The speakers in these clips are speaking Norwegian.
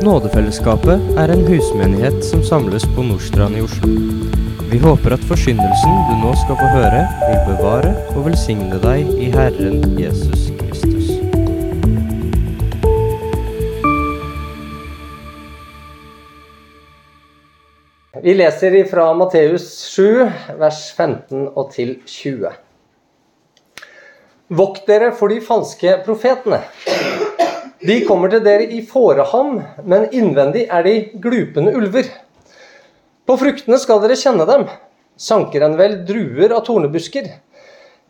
Nådefellesskapet er en husmenighet som samles på Nordstrand i Oslo. Vi håper at forsyndelsen du nå skal få høre, vil bevare og velsigne deg i Herren Jesus Kristus. Vi leser fra Matteus 7, vers 15 og til 20. Vokt dere for de falske profetene. De kommer til dere i fåreham, men innvendig er de glupende ulver. På fruktene skal dere kjenne dem. Sanker en vel druer av tornebusker,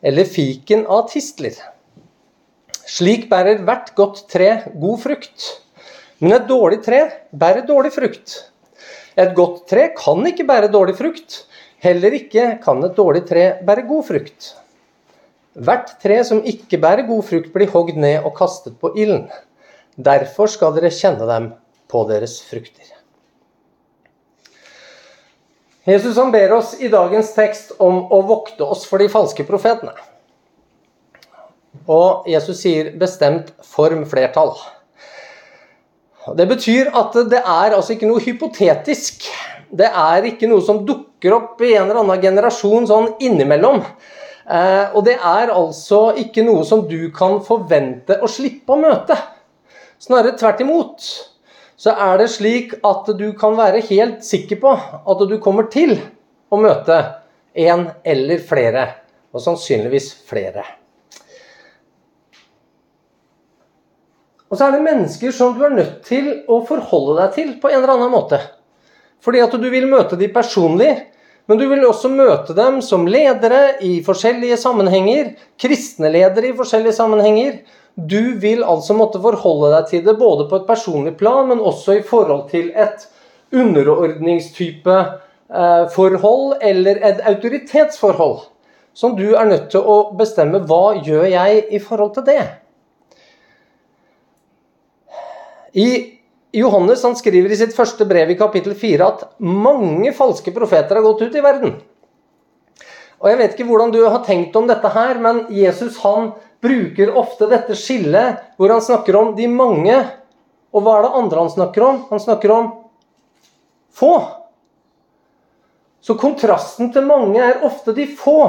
eller fiken av tistler? Slik bærer hvert godt tre god frukt. Men et dårlig tre bærer dårlig frukt. Et godt tre kan ikke bære dårlig frukt. Heller ikke kan et dårlig tre bære god frukt. Hvert tre som ikke bærer god frukt, blir hogd ned og kastet på ilden. Derfor skal dere kjenne dem på deres frukter. Jesus han ber oss i dagens tekst om å vokte oss for de falske profetene. Og Jesus sier bestemt form flertall. Det betyr at det er altså ikke noe hypotetisk. Det er ikke noe som dukker opp i en eller annen generasjon sånn innimellom. Eh, og det er altså ikke noe som du kan forvente å slippe å møte. Snarere tvert imot. Så er det slik at du kan være helt sikker på at du kommer til å møte en eller flere. Og sannsynligvis flere. Og så er det mennesker som du er nødt til å forholde deg til på en eller annen måte. Fordi at du vil møte dem personlig, men du vil også møte dem som ledere i forskjellige sammenhenger, kristne ledere i forskjellige sammenhenger. Du vil altså måtte forholde deg til det både på et personlig plan, men også i forhold til et underordningstype eh, forhold eller et autoritetsforhold. Som du er nødt til å bestemme hva gjør jeg i forhold til det. I Johannes han skriver i sitt første brev i kapittel 4 at mange falske profeter har gått ut i verden. Og Jeg vet ikke hvordan du har tenkt om dette her, men Jesus han bruker ofte dette skillet hvor han snakker om de mange. Og hva er det andre han snakker om? Han snakker om få. Så kontrasten til mange er ofte de få.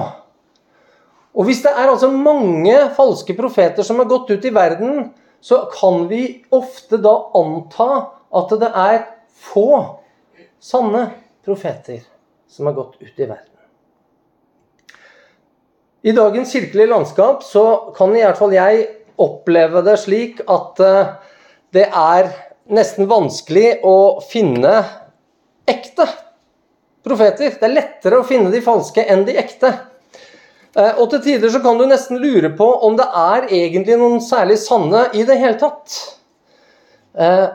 Og hvis det er altså mange falske profeter som har gått ut i verden, så kan vi ofte da anta at det er få sanne profeter som har gått ut i verden. I dagens kirkelige landskap så kan i hvert fall jeg oppleve det slik at eh, det er nesten vanskelig å finne ekte profeter. Det er lettere å finne de falske enn de ekte. Eh, og til tider så kan du nesten lure på om det er egentlig noen særlig sanne i det hele tatt. Eh,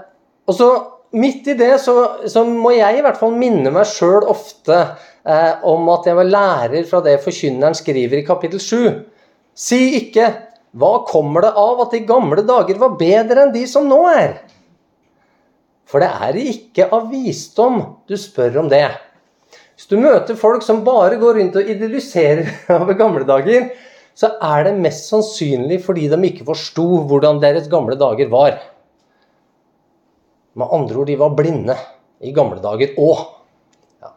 og så midt i det så, så må jeg i hvert fall minne meg sjøl ofte eh, om at jeg var lærer fra det forkynneren skriver i kapittel 7. Si ikke 'Hva kommer det av at de gamle dager var bedre enn de som nå er?' For det er ikke av visdom du spør om det. Hvis du møter folk som bare går rundt og idylliserer over gamle dager, så er det mest sannsynlig fordi de ikke forsto hvordan deres gamle dager var. Med andre ord, de var blinde i gamle dager òg. Ja.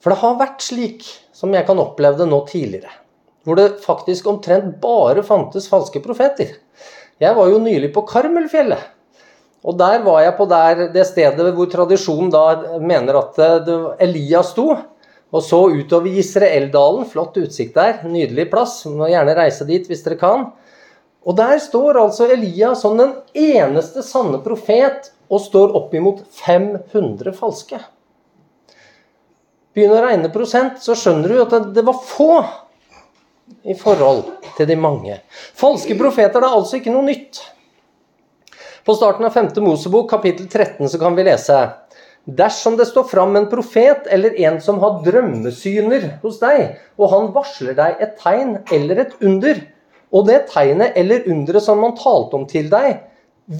For det har vært slik som jeg kan oppleve det nå tidligere. Hvor det faktisk omtrent bare fantes falske profeter. Jeg var jo nylig på Karmelfjellet. Og der var jeg på der, det stedet hvor tradisjonen da mener at eh, Elias sto. Og så utover Israeldalen. Flott utsikt der. Nydelig plass. Må gjerne reise dit hvis dere kan. Og der står altså Elias som den eneste sanne profet og står oppimot 500 falske. Begynner å regne prosent, så skjønner du at det var få i forhold til de mange. Falske profeter det er altså ikke noe nytt. På starten av 5. Mosebok, kapittel 13, så kan vi lese Dersom det står fram en profet eller en som har drømmesyner hos deg, og han varsler deg et tegn eller et under, og det tegnet eller underet som han talte om til deg,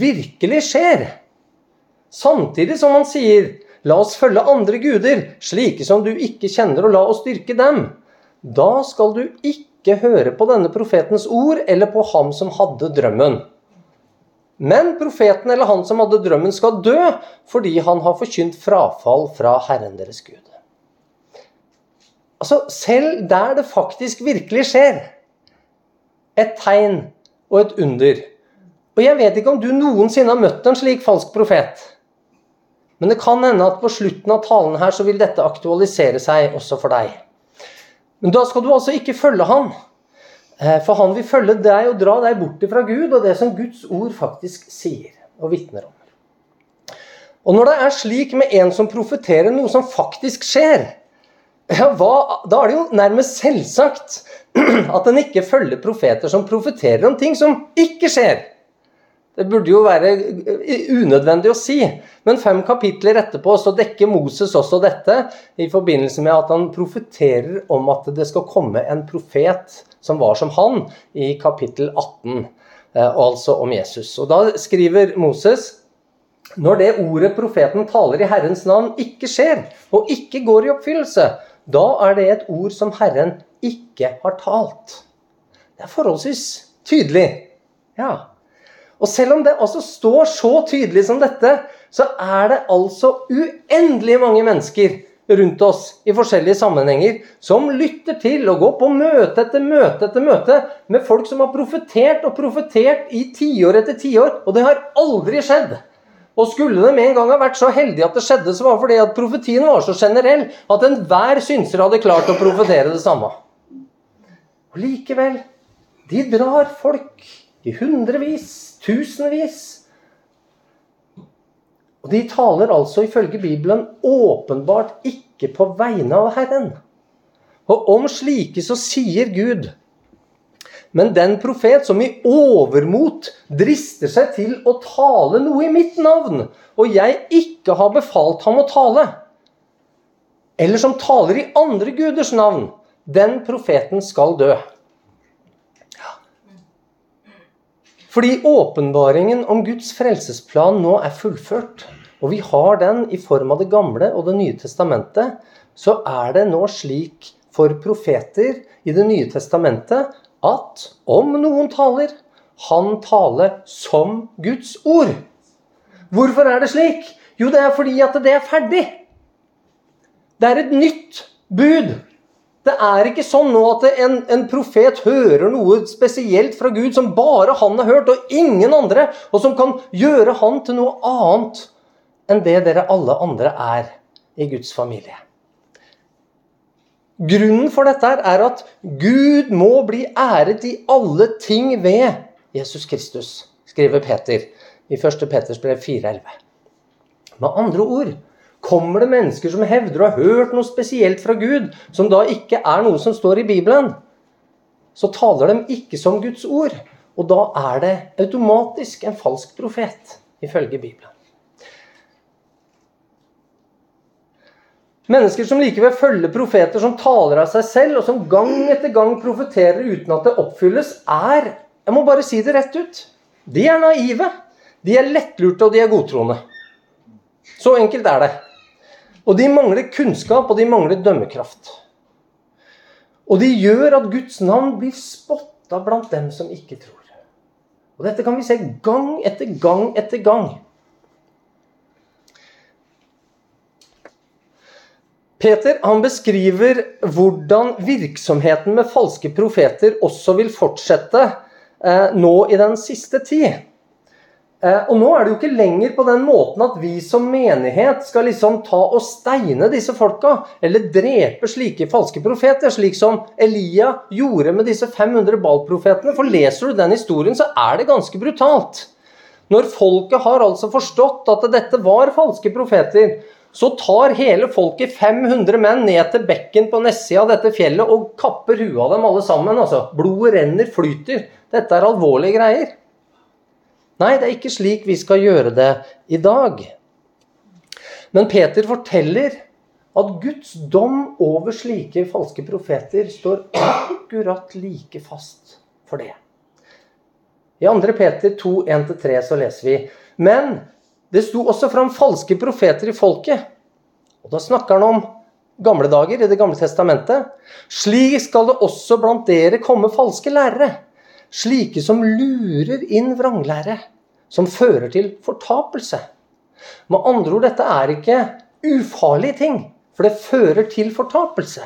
virkelig skjer, samtidig som han sier La oss følge andre guder, slike som du ikke kjenner, og la oss styrke dem. Da skal du ikke høre på denne profetens ord eller på ham som hadde drømmen. Men profeten eller han som hadde drømmen, skal dø fordi han har forkynt frafall fra Herren deres Gud. Altså, selv der det faktisk virkelig skjer et tegn og et under Og jeg vet ikke om du noensinne har møtt en slik falsk profet. Men det kan hende at på slutten av talen her så vil dette aktualisere seg også for deg. Men da skal du altså ikke følge han. Eh, for han vil følge deg og dra deg bort fra Gud og det som Guds ord faktisk sier og vitner om. Og når det er slik med en som profeterer noe som faktisk skjer, ja, hva, da er det jo nærmest selvsagt at en ikke følger profeter som profeterer om ting som ikke skjer. Det burde jo være unødvendig å si. Men fem kapitler etterpå så dekker Moses også dette i forbindelse med at han profeterer om at det skal komme en profet som var som han, i kapittel 18, eh, altså om Jesus. Og Da skriver Moses når det ordet profeten taler i Herrens navn, ikke skjer, og ikke går i oppfyllelse, da er det et ord som Herren ikke har talt. Det er forholdsvis tydelig. Ja. Og selv om det altså står så tydelig som dette, så er det altså uendelig mange mennesker rundt oss i forskjellige sammenhenger som lytter til og går på møte etter møte etter møte med folk som har profetert og profetert i tiår etter tiår, og det har aldri skjedd. Og skulle med en gang ha vært så heldige at det skjedde, så var det fordi at profetien var så generell at enhver synser hadde klart å profetere det samme. Og likevel, de drar folk i hundrevis Tusenvis. Og de taler altså ifølge Bibelen åpenbart ikke på vegne av Herren. Og om slike så sier Gud men den profet som i overmot drister seg til å tale noe i mitt navn, og jeg ikke har befalt ham å tale, eller som taler i andre guders navn, den profeten skal dø. Fordi åpenbaringen om Guds frelsesplan nå er fullført, og vi har den i form av Det gamle og Det nye testamentet, så er det nå slik for profeter i Det nye testamentet at om noen taler, han taler som Guds ord. Hvorfor er det slik? Jo, det er fordi at det er ferdig. Det er et nytt bud. Det er ikke sånn nå at en, en, profet hører noe spesielt fra Gud som bare han har hørt, og ingen andre, og som kan gjøre han til noe annet enn det dere alle andre er i Guds familie. Grunnen for dette er at Gud må bli æret i alle ting ved Jesus Kristus, skriver Peter i 1. Peters brev 4,11. Med andre ord Kommer det mennesker som hevder å ha hørt noe spesielt fra Gud, som da ikke er noe som står i Bibelen, så taler de ikke som Guds ord. Og da er det automatisk en falsk profet, ifølge Bibelen. Mennesker som likevel følger profeter som taler av seg selv, og som gang etter gang profeterer uten at det oppfylles, er Jeg må bare si det rett ut. De er naive. De er lettlurte, og de er godtroende. Så enkelt er det. Og de mangler kunnskap, og de mangler dømmekraft. Og de gjør at Guds navn blir spotta blant dem som ikke tror. Og dette kan vi se gang etter gang etter gang. Peter han beskriver hvordan virksomheten med falske profeter også vil fortsette eh, nå i den siste tid. Eh, og nå er det jo ikke lenger på den måten at vi som menighet skal liksom ta og steine disse folka, eller drepe slike falske profeter, slik som Elia gjorde med disse 500 Baal-profetene. For leser du den historien, så er det ganske brutalt. Når folket har altså forstått at dette var falske profeter, så tar hele folket 500 menn ned til bekken på nedsida av dette fjellet og kapper huet av dem alle sammen. Altså. Blodet renner, flyter. Dette er alvorlige greier. Nei, det er ikke slik vi skal gjøre det i dag. Men Peter forteller at Guds dom over slike falske profeter står akkurat like fast for det. I 2. Peter 2, 1-3 så leser vi Men det sto også fram falske profeter i folket. Og da snakker han om gamle dager i Det gamle testamentet. Slik skal det også blant dere komme falske lærere slike som lurer inn vranglære, som fører til fortapelse. Med andre ord, dette er ikke ufarlige ting, for det fører til fortapelse.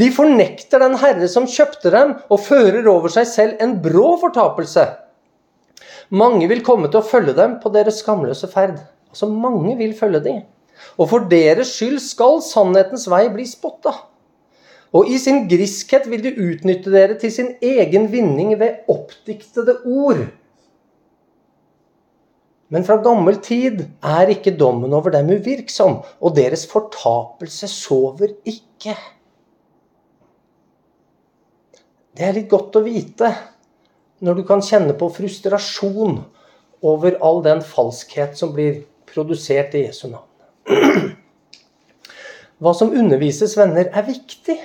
De fornekter den Herre som kjøpte dem, og fører over seg selv en brå fortapelse. Mange vil komme til å følge dem på deres skamløse ferd. Altså, mange vil følge dem. Og for deres skyld skal sannhetens vei bli spotta. Og i sin griskhet vil de utnytte dere til sin egen vinning ved oppdiktede ord. Men fra gammel tid er ikke dommen over dem uvirksom, og deres fortapelse sover ikke. Det er litt godt å vite når du kan kjenne på frustrasjon over all den falskhet som blir produsert i Jesu navn. Hva som undervises, venner, er viktig.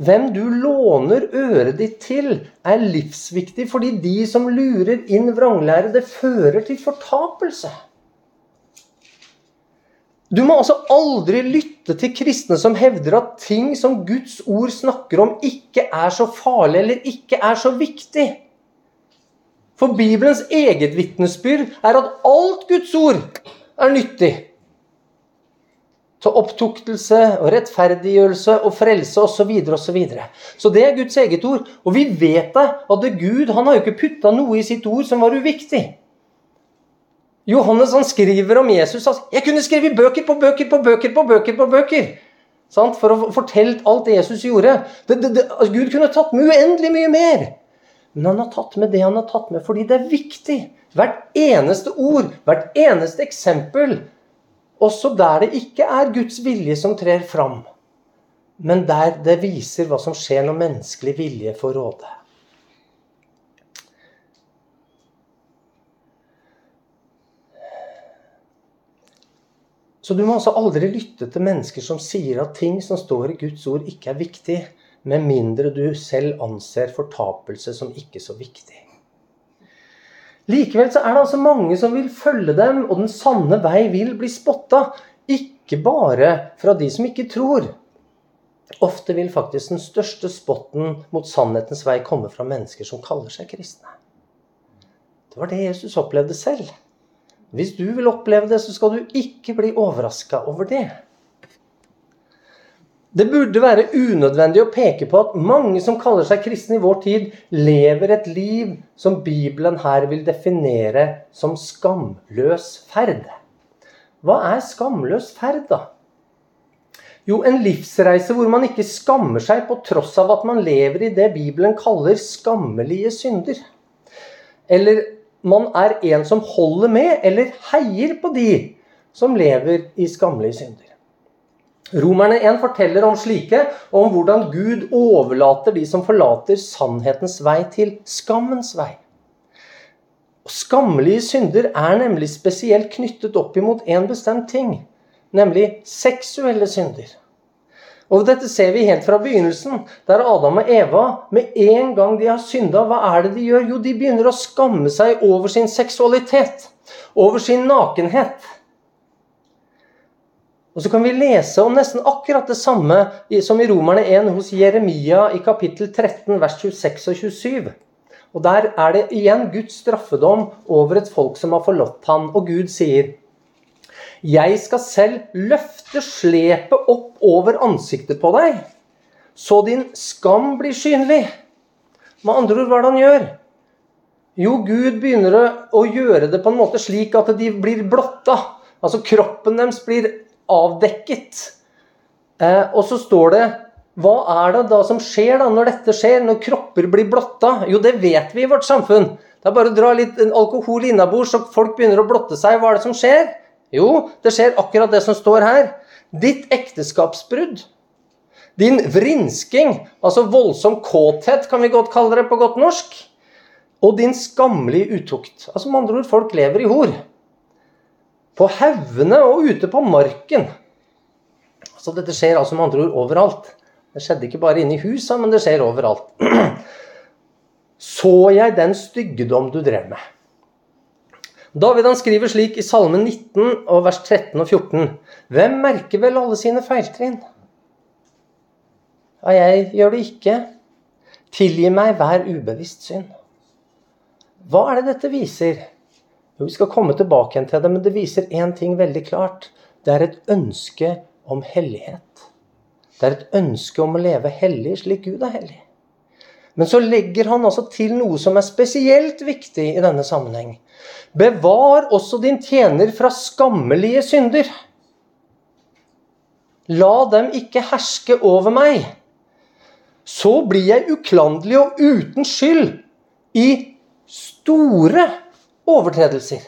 Hvem du låner øret ditt til, er livsviktig, fordi de som lurer inn vranglære, det fører til fortapelse. Du må altså aldri lytte til kristne som hevder at ting som Guds ord snakker om, ikke er så farlig eller ikke er så viktig. For Bibelens eget vitnesbyrd er at alt Guds ord er nyttig til opptuktelse og rettferdiggjørelse og frelse osv. Så, videre, og så, videre. så det er Guds eget ord. Og vi vet det, at Gud han har jo ikke putta noe i sitt ord som var uviktig. Johannes han skriver om Jesus at 'jeg kunne skrevet bøker på bøker på bøker på bøker'. på bøker. Sant? For å fortelle alt Jesus gjorde. Det, det, det, altså, Gud kunne tatt med uendelig mye mer. Men han har tatt med det han har tatt med, fordi det er viktig. Hvert eneste ord, hvert eneste eksempel også der det ikke er Guds vilje som trer fram, men der det viser hva som skjer når menneskelig vilje får råde. Så du må altså aldri lytte til mennesker som sier at ting som står i Guds ord, ikke er viktig, med mindre du selv anser fortapelse som ikke så viktig. Likevel så er det altså mange som vil følge dem, og den sanne vei vil bli spotta. Ikke bare fra de som ikke tror. Ofte vil faktisk den største spotten mot sannhetens vei komme fra mennesker som kaller seg kristne. Det var det Jesus opplevde selv. Hvis du vil oppleve det, så skal du ikke bli overraska over det. Det burde være unødvendig å peke på at mange som kaller seg kristne i vår tid, lever et liv som Bibelen her vil definere som skamløs ferd. Hva er skamløs ferd, da? Jo, en livsreise hvor man ikke skammer seg på tross av at man lever i det Bibelen kaller skammelige synder. Eller man er en som holder med eller heier på de som lever i skammelige synder. Romerne 1 forteller om slike, og om hvordan Gud overlater de som forlater sannhetens vei, til skammens vei. Og Skammelige synder er nemlig spesielt knyttet opp imot en bestemt ting, nemlig seksuelle synder. Og Dette ser vi helt fra begynnelsen, der Adam og Eva med en gang de har synda, hva er det de gjør? Jo, de begynner å skamme seg over sin seksualitet, over sin nakenhet. Og så kan vi lese om nesten akkurat det samme som i Romerne 1 hos Jeremia i kapittel 13, vers 26 og 27. Og Der er det igjen Guds straffedom over et folk som har forlatt han, og Gud sier Jeg skal selv løfte slepet opp over ansiktet på deg, så din skam blir synlig. Med andre ord, hva er det han gjør? Jo, Gud begynner å gjøre det på en måte slik at de blir blotta. Altså kroppen deres blir avdekket. Eh, og så står det Hva er det da som skjer da når dette skjer, når kropper blir blotta? Jo, det vet vi i vårt samfunn. Det er bare å dra litt alkohol innabords, så folk begynner å blotte seg. Hva er det som skjer? Jo, det skjer akkurat det som står her. Ditt ekteskapsbrudd. Din vrinsking, altså voldsom kåthet, kan vi godt kalle det på godt norsk. Og din skammelige utukt. Altså Med andre ord, folk lever i hor på haugene og ute på marken. Så dette skjer altså med andre ord overalt. Det skjedde ikke bare inne i husa, men det skjer overalt. Så jeg den styggedom du drev med. David han skriver slik i Salme 19 og vers 13 og 14.: Hvem merker vel alle sine feiltrinn? Ja, jeg gjør det ikke. Tilgi meg hver ubevisst synd. Hva er det dette viser? Vi skal komme tilbake igjen til det, men det viser én ting veldig klart. Det er et ønske om hellighet. Det er et ønske om å leve hellig slik Gud er hellig. Men så legger han altså til noe som er spesielt viktig i denne sammenheng. Bevar også din tjener fra skammelige synder. La dem ikke herske over meg. Så blir jeg uklanderlig og uten skyld i store overtredelser.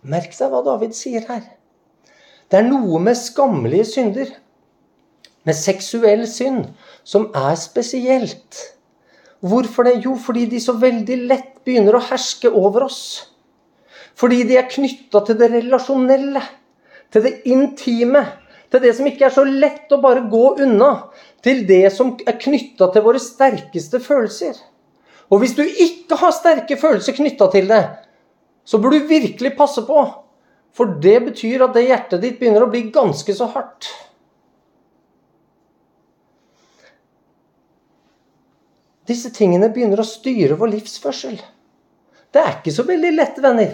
Merk deg hva David sier her. Det er noe med skammelige synder, med seksuell synd, som er spesielt. Hvorfor det? Jo, fordi de så veldig lett begynner å herske over oss. Fordi de er knytta til det relasjonelle, til det intime. Til det som ikke er så lett å bare gå unna. Til det som er knytta til våre sterkeste følelser. Og hvis du ikke har sterke følelser knytta til det, så bør du virkelig passe på. For det betyr at det hjertet ditt begynner å bli ganske så hardt. Disse tingene begynner å styre vår livsførsel. Det er ikke så veldig lett, venner,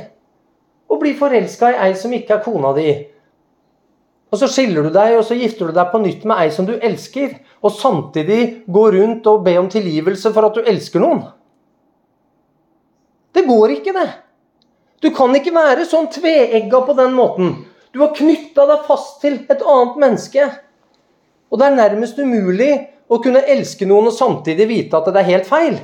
å bli forelska i ei som ikke er kona di. Og så skiller du deg, og så gifter du deg på nytt med ei som du elsker, og samtidig gå rundt og be om tilgivelse for at du elsker noen. Det går ikke, det. Du kan ikke være sånn tveegga på den måten. Du har knytta deg fast til et annet menneske. Og det er nærmest umulig å kunne elske noen og samtidig vite at det er helt feil.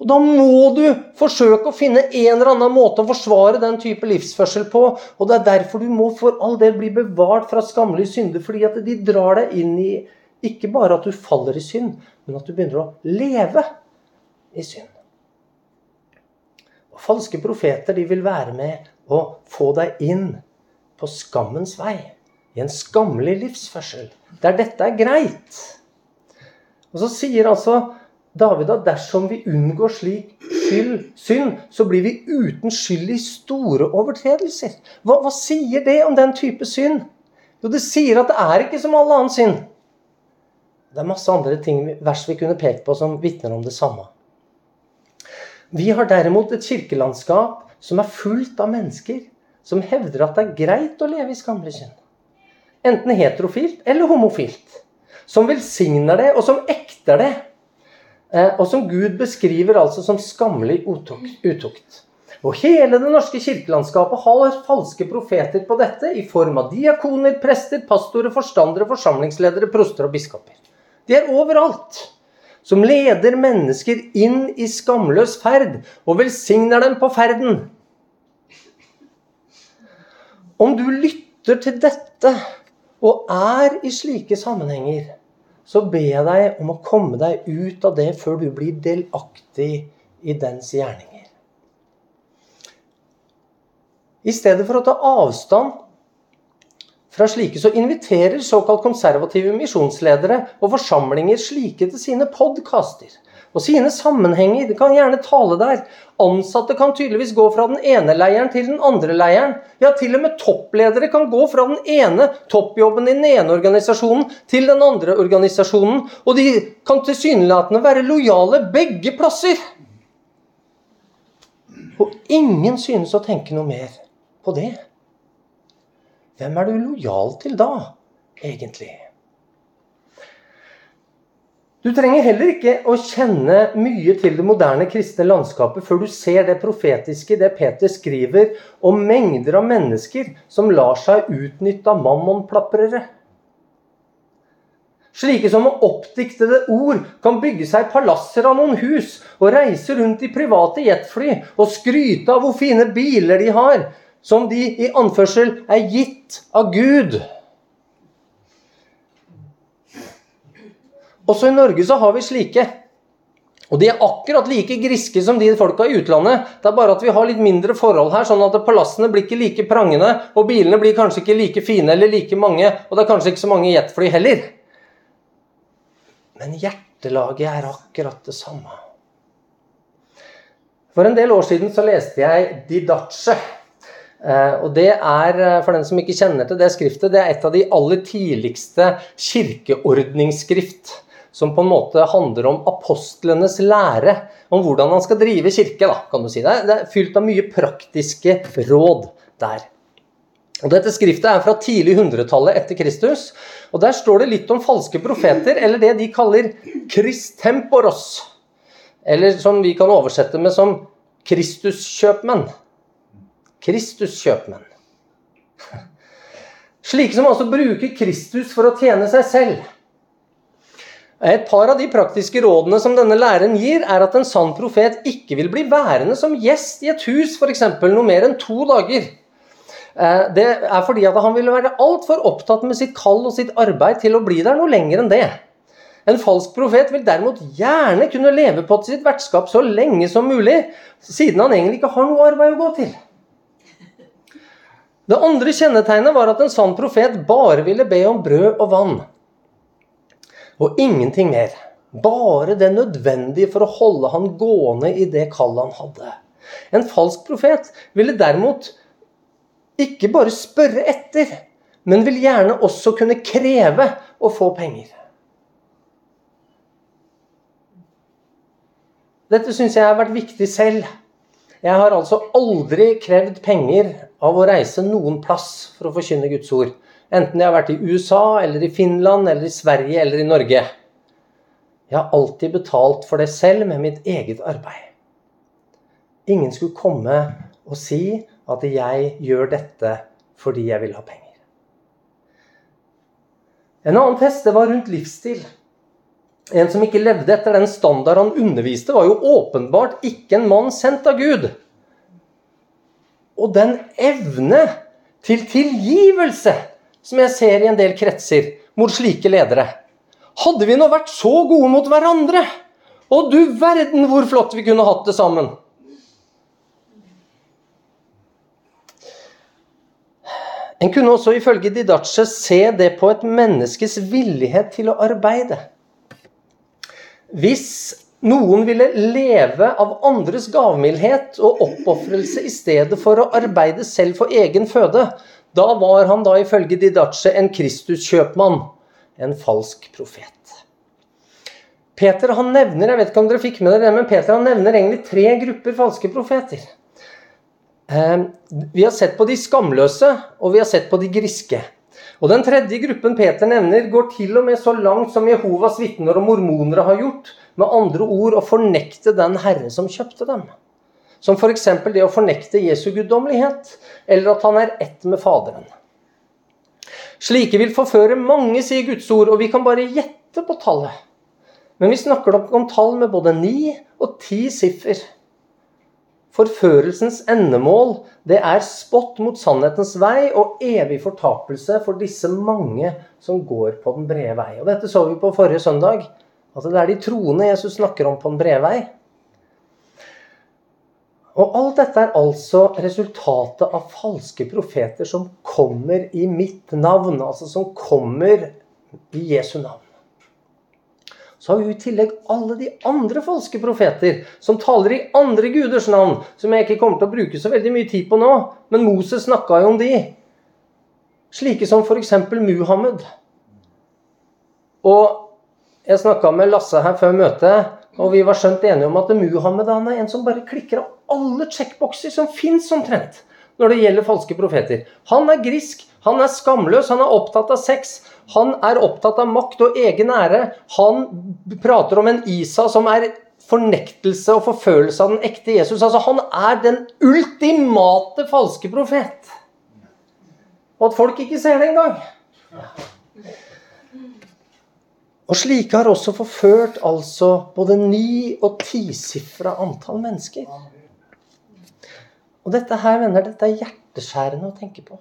Og Da må du forsøke å finne en eller annen måte å forsvare den type livsførsel på. Og det er derfor du må for all del bli bevart fra skammelige synder, fordi at de drar deg inn i ikke bare at du faller i synd, men at du begynner å leve i synd. Falske profeter de vil være med å få deg inn på skammens vei. I en skammelig livsførsel. Der dette er greit. Og så sier altså David at dersom vi unngår slik skyld, synd, så blir vi uten skyld i store overtredelser. Hva, hva, sier det om den type synd? Jo, det sier at det er ikke som all annen synd. Det er masse andre ting, vers vi kunne pekt på som vitner om det samme. Vi har derimot et kirkelandskap som er fullt av mennesker som hevder at det er greit å leve i skamlig synd. Enten heterofilt eller homofilt som velsigner det, og som ekter det. Eh, og som Gud beskriver altså som skammelig utukt. Og hele det norske kirkelandskapet har falske profeter på dette i form av diakoner, prester, pastorer, forstandere, forsamlingsledere, proster og biskoper. De er overalt. Som leder mennesker inn i skamløs ferd og velsigner dem på ferden. Om du lytter til dette og er i slike sammenhenger, så ber jeg deg om å komme deg ut av det før du blir delaktig i dens gjerninger. I stedet for å ta avstand fra slike, så inviterer såkalt konservative misjonsledere og forsamlinger slike til sine podkaster og sine sammenhenger. De kan gjerne tale der. Ansatte kan tydeligvis gå fra den ene leiren til den andre leiren. Ja, til og med toppledere kan gå fra den ene toppjobben i den ene organisasjonen til den andre organisasjonen. Og de kan tilsynelatende være lojale begge plasser. Og ingen synes å tenke noe mer på det. Hvem er du lojal til da, egentlig? Du trenger heller ikke å kjenne mye til det moderne kristne landskapet før du ser det profetiske, det Peter skriver om mengder av mennesker som lar seg utnytte av mammonplaprere. Slike som med oppdiktede ord kan bygge seg palasser av noen hus og reise rundt i private jetfly og skryte av hvor fine biler de har, som de i anførsel er gitt av Gud. Også i Norge så har vi slike. Og de er akkurat like griske som de folka i utlandet. Det er bare at vi har litt mindre forhold her, sånn at palassene blir ikke like prangende, og bilene blir kanskje ikke like fine eller like mange, og det er kanskje ikke så mange jetfly heller. Men hjertelaget er akkurat det samme. For en del år siden så leste jeg Didache. Eh, og det er, eh, for den som ikke kjenner til det skriftet, det er et av de aller tidligste kirkeordningsskrift som på en måte handler om apostlenes lære om hvordan han skal drive kirke. Da, kan du si. Det det er fylt av mye praktiske råd der. Og Dette skriftet er fra tidlig 100-tallet etter Kristus. og Der står det litt om falske profeter, eller det de kaller Kristemporos. Eller som vi kan oversette med som Kristuskjøpmenn. Kristuskjøpmenn. Slike som altså bruker Kristus for å tjene seg selv. Et par av de praktiske rådene som denne læren gir, er at en sann profet ikke vil bli værende som gjest i et hus f.eks. noe mer enn to dager. Eh, det er fordi at han ville være altfor opptatt med sitt kall og sitt arbeid til å bli der noe lenger enn det. En falsk profet vil derimot gjerne kunne leve på sitt vertskap så lenge som mulig, siden han egentlig ikke har noe arbeid å gå til. Det andre kjennetegnet var at en sann profet bare ville be om brød og vann. Og ingenting mer. Bare det nødvendige for å holde han gående i det kallet han hadde. En falsk profet ville derimot ikke bare spørre etter, men vil gjerne også kunne kreve å få penger. Dette syns jeg har vært viktig selv. Jeg har altså aldri krevd penger av å reise noen plass for å forkynne Guds ord. Enten jeg har vært i USA, eller i Finland, eller i Sverige eller i Norge. Jeg har alltid betalt for det selv med mitt eget arbeid. Ingen skulle komme og si at jeg gjør dette fordi jeg vil ha penger. En annen test det var rundt livsstil. En som ikke levde etter den standard han underviste, var jo åpenbart ikke en mann sendt av Gud. Og den evne til tilgivelse som jeg ser i en del kretser mot slike ledere. Hadde vi nå vært så gode mot hverandre? Og du verden hvor flott vi kunne hatt det sammen! En kunne også ifølge Didache se det på et menneskes villighet til å arbeide. Hvis noen ville leve av andres gavmildhet og oppofrelse i stedet for å arbeide selv for egen føde, da var han da ifølge Didache en Kristuskjøpmann, en falsk profet. Peter han nevner jeg vet ikke om dere fikk med dere det, men Peter han nevner egentlig tre grupper falske profeter. Eh, vi har sett på de skamløse, og vi har sett på de griske. Og Den tredje gruppen Peter nevner, går til og med så langt som Jehovas vitner og mormonere har gjort, med andre ord å fornekte den Herre som kjøpte dem. Som f.eks. det å fornekte Jesu guddommelighet, eller at han er ett med Faderen. Slike vil forføre mange, sier Guds ord, og vi kan bare gjette på tallet. Men vi snakker nok om tall med både ni og ti siffer. Forførelsens endemål det er spott mot sannhetens vei og evig fortapelse for disse mange som går på den brede vei. Og Dette så vi på forrige søndag. At det er de troende Jesus snakker om på en bredvei. Og alt dette er altså resultatet av falske profeter som kommer i mitt navn. Altså som kommer i Jesu navn. Så har vi i tillegg alle de andre falske profeter som taler i andre guders navn, som jeg ikke kommer til å bruke så veldig mye tid på nå. Men Moses snakka jo om de. Slike som f.eks. Muhammed. Og jeg snakka med Lasse her før møtet, og vi var skjønt enige om at Muhammed er en som bare klikker av alle checkboxer som fins omtrent når det gjelder falske profeter. Han er grisk, han er skamløs, han er opptatt av sex. Han er opptatt av makt og egen ære. Han prater om en Isa som er fornektelse og forfølelse av den ekte Jesus. Altså, Han er den ultimate falske profet. Og at folk ikke ser det engang. Og slike har også forført altså både ni- og tisifra antall mennesker. Og dette her, venner, dette er hjerteskjærende å tenke på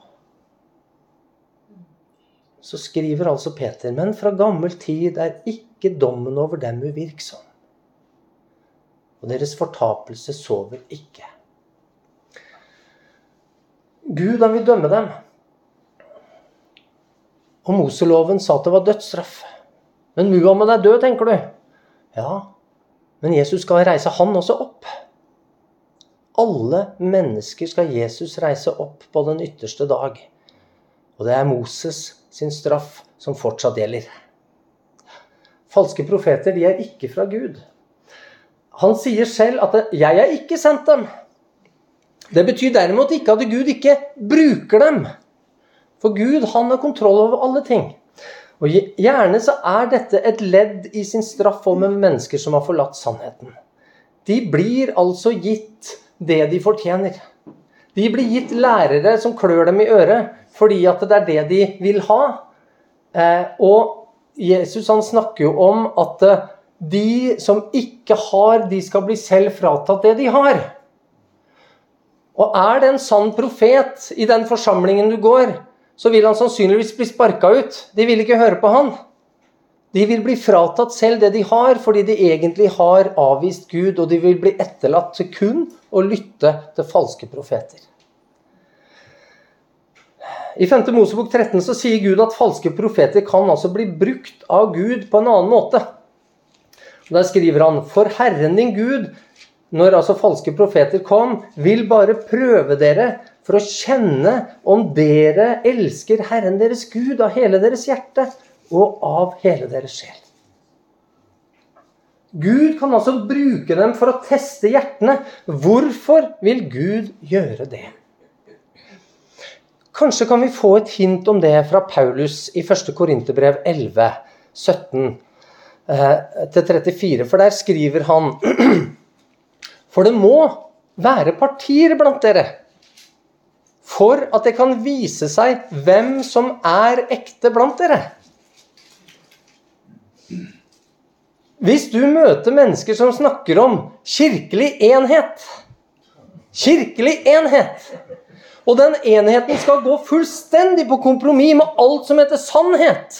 så skriver altså Peter Men fra gammel tid er ikke dommen over dem uvirksom. Og deres fortapelse sover ikke. Gud, han vil dømme dem. Og Moseloven sa at det var dødsstraff. Men Muhammed er død, tenker du. Ja, men Jesus skal reise han også opp. Alle mennesker skal Jesus reise opp på den ytterste dag. Og det er Moses sin straff som fortsatt gjelder. falske profeter de er ikke fra Gud. Han sier selv at 'jeg er ikke sendt dem'. Det betyr derimot ikke at Gud ikke bruker dem. For Gud han har kontroll over alle ting. Og Gjerne så er dette et ledd i sin straff over mennesker som har forlatt sannheten. De blir altså gitt det de fortjener. De blir gitt lærere som klør dem i øret fordi at det er det de vil ha. Eh, og Jesus han snakker jo om at eh, de som ikke har, de skal bli selv fratatt det de har. Og er det en sann profet i den forsamlingen du går, så vil han sannsynligvis bli sparka ut. De vil ikke høre på han. De vil bli fratatt selv det de har, fordi de egentlig har avvist Gud, og de vil bli etterlatt til kun å lytte til falske profeter. I 5. Mosebok 13 så sier Gud at falske profeter kan altså bli brukt av Gud på en annen måte. Der skriver han For Herren din Gud, når altså falske profeter kom, vil bare prøve dere for å kjenne om dere elsker Herren deres Gud av hele deres hjerte og av hele deres sjel. Gud kan altså bruke dem for å teste hjertene. Hvorfor vil Gud gjøre det? Kanskje kan vi få et hint om det fra Paulus i 1. Korinterbrev 11, 17 34. For der skriver han For det må være partier blant dere for at det kan vise seg hvem som er ekte blant dere. Hvis du møter mennesker som snakker om kirkelig enhet Kirkelig enhet! Og den enheten skal gå fullstendig på kompromiss med alt som heter sannhet.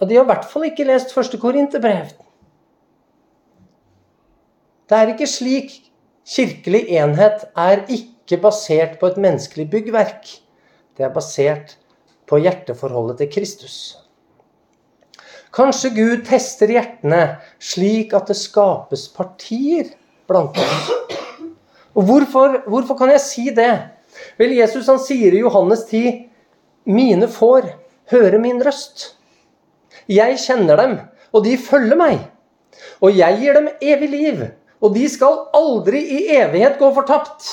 Og de har i hvert fall ikke lest første Korinterbrev. Det er ikke slik kirkelig enhet er ikke basert på et menneskelig byggverk. Det er basert på hjerteforholdet til Kristus. Kanskje Gud tester hjertene slik at det skapes partier blant oss. Og hvorfor, hvorfor kan jeg si det? Vel, Jesus han sier i Johannes 10.: Mine får høre min røst. Jeg kjenner dem, og de følger meg. Og jeg gir dem evig liv, og de skal aldri i evighet gå fortapt.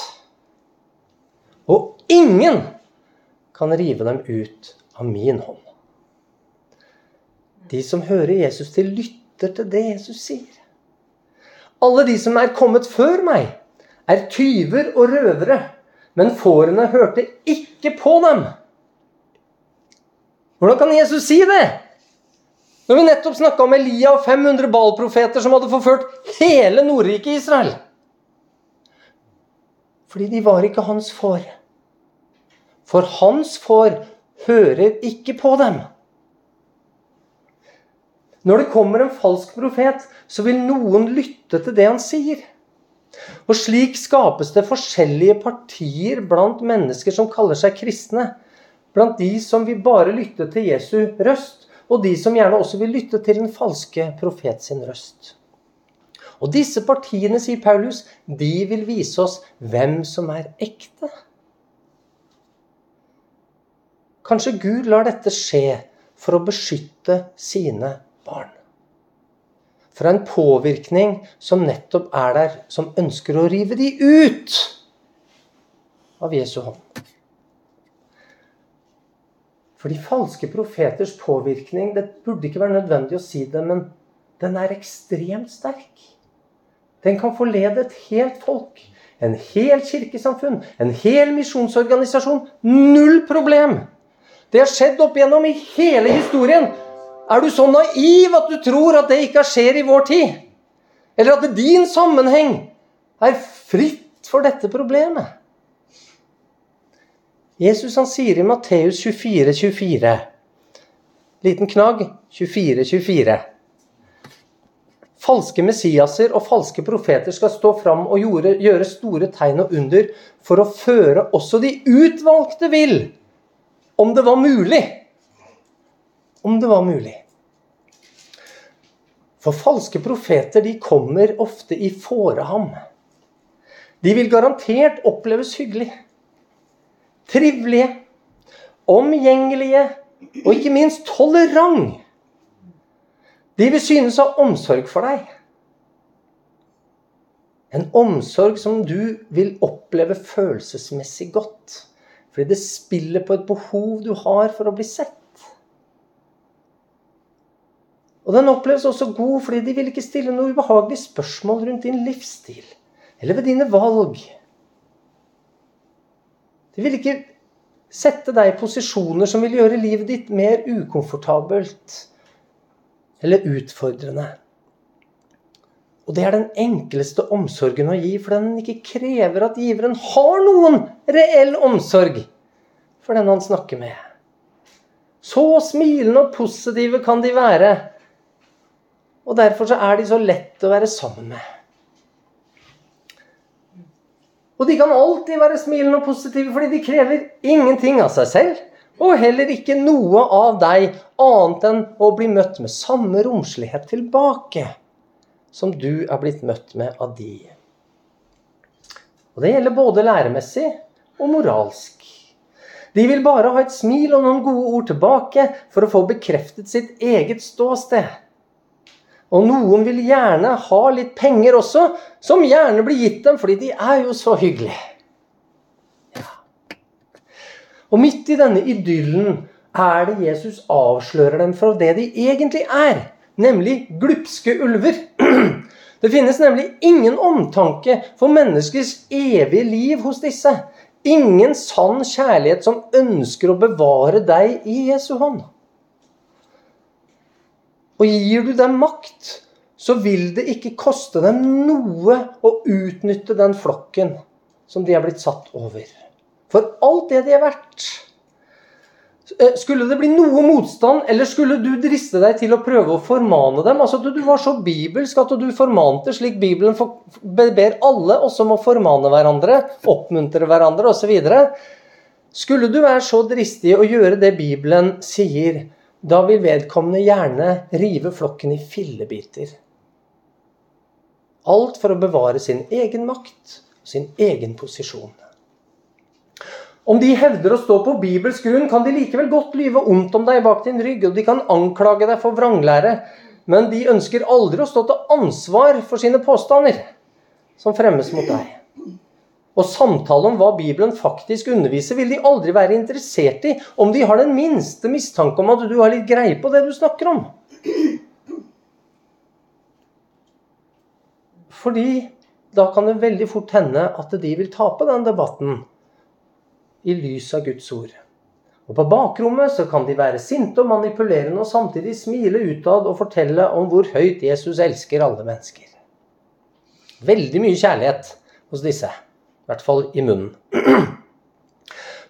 Og ingen kan rive dem ut av min hånd. De som hører Jesus til, lytter til det Jesus sier. Alle de som er kommet før meg, er tyver og røvere, men fårene hørte ikke på dem. Hvordan kan Jesus si det? Når vi nettopp snakka om Elia og 500 Baal-profeter som hadde forført hele Nordriket Israel. Fordi de var ikke hans får. For hans får hører ikke på dem. Når det kommer en falsk profet, så vil noen lytte til det han sier. Og slik skapes det forskjellige partier blant mennesker som kaller seg kristne. Blant de som vil bare lytte til Jesu røst, og de som gjerne også vil lytte til den falske profet sin røst. Og disse partiene, sier Paulus, de vil vise oss hvem som er ekte. Kanskje Gud lar dette skje for å beskytte sine barn fra en påvirkning som nettopp er der, som ønsker å rive de ut av Jesu hånd. For de falske profeters påvirkning Det burde ikke være nødvendig å si det, men den er ekstremt sterk. Den kan forlede et helt folk, en hel kirkesamfunn, en hel misjonsorganisasjon. Null problem! Det har skjedd opp igjennom i hele historien. Er du så naiv at du tror at det ikke skjer i vår tid? Eller at din sammenheng er fritt for dette problemet? Jesus han sier i Matteus 24, 24 Liten knagg 24, 24. Falske Messiaser og falske profeter skal stå fram og gjøre, gjøre store tegn og under for å føre også de utvalgte vill, om det var mulig om det var mulig. For falske profeter de kommer ofte i fåreham. De vil garantert oppleves hyggelig. Trivelige, omgjengelige og ikke minst tolerant. De vil synes å ha omsorg for deg. En omsorg som du vil oppleve følelsesmessig godt. Fordi det spiller på et behov du har for å bli sett. Og den oppleves også god fordi de vil ikke stille noe ubehagelig spørsmål rundt din livsstil eller ved dine valg. De vil ikke sette deg i posisjoner som vil gjøre livet ditt mer ukomfortabelt eller utfordrende. Og det er den enkleste omsorgen å gi, for den ikke krever at giveren har noen reell omsorg for den han snakker med. Så smilende og positive kan de være. Og derfor så er de så lett å være sammen med. Og de kan alltid være smilende og positive, fordi de krever ingenting av seg selv. Og heller ikke noe av deg annet enn å bli møtt med samme romslighet tilbake som du er blitt møtt med av de. Og Det gjelder både læremessig og moralsk. De vil bare ha et smil og noen gode ord tilbake for å få bekreftet sitt eget ståsted. Og noen vil gjerne ha litt penger også, som gjerne blir gitt dem fordi de er jo så hyggelige. Ja. Og midt i denne idyllen er det Jesus avslører dem for det de egentlig er, nemlig glupske ulver. Det finnes nemlig ingen omtanke for menneskers evige liv hos disse. Ingen sann kjærlighet som ønsker å bevare deg i Jesu hånd. Og gir du dem makt, så vil det ikke koste dem noe å utnytte den flokken som de er blitt satt over. For alt det de er verdt. Eh, skulle det bli noe motstand, eller skulle du driste deg til å prøve å formane dem? Altså Du var så bibelsk at du formante slik Bibelen ber alle også om å formane hverandre, oppmuntre hverandre osv. Skulle du være så dristig å gjøre det Bibelen sier, da vil vedkommende gjerne rive flokken i fillebiter. Alt for å bevare sin egen makt sin egen posisjon. Om de hevder å stå på bibelsk grunn, kan de likevel godt lyve ondt om deg bak din rygg, og de kan anklage deg for vranglære, men de ønsker aldri å stå til ansvar for sine påstander som fremmes mot deg. Og samtale om hva Bibelen faktisk underviser, vil de aldri være interessert i om de har den minste mistanke om at du har litt greie på det du snakker om. Fordi da kan det veldig fort hende at de vil tape den debatten i lys av Guds ord. Og På bakrommet så kan de være sinte og manipulerende og samtidig smile utad og fortelle om hvor høyt Jesus elsker alle mennesker. Veldig mye kjærlighet hos disse. I hvert fall i munnen.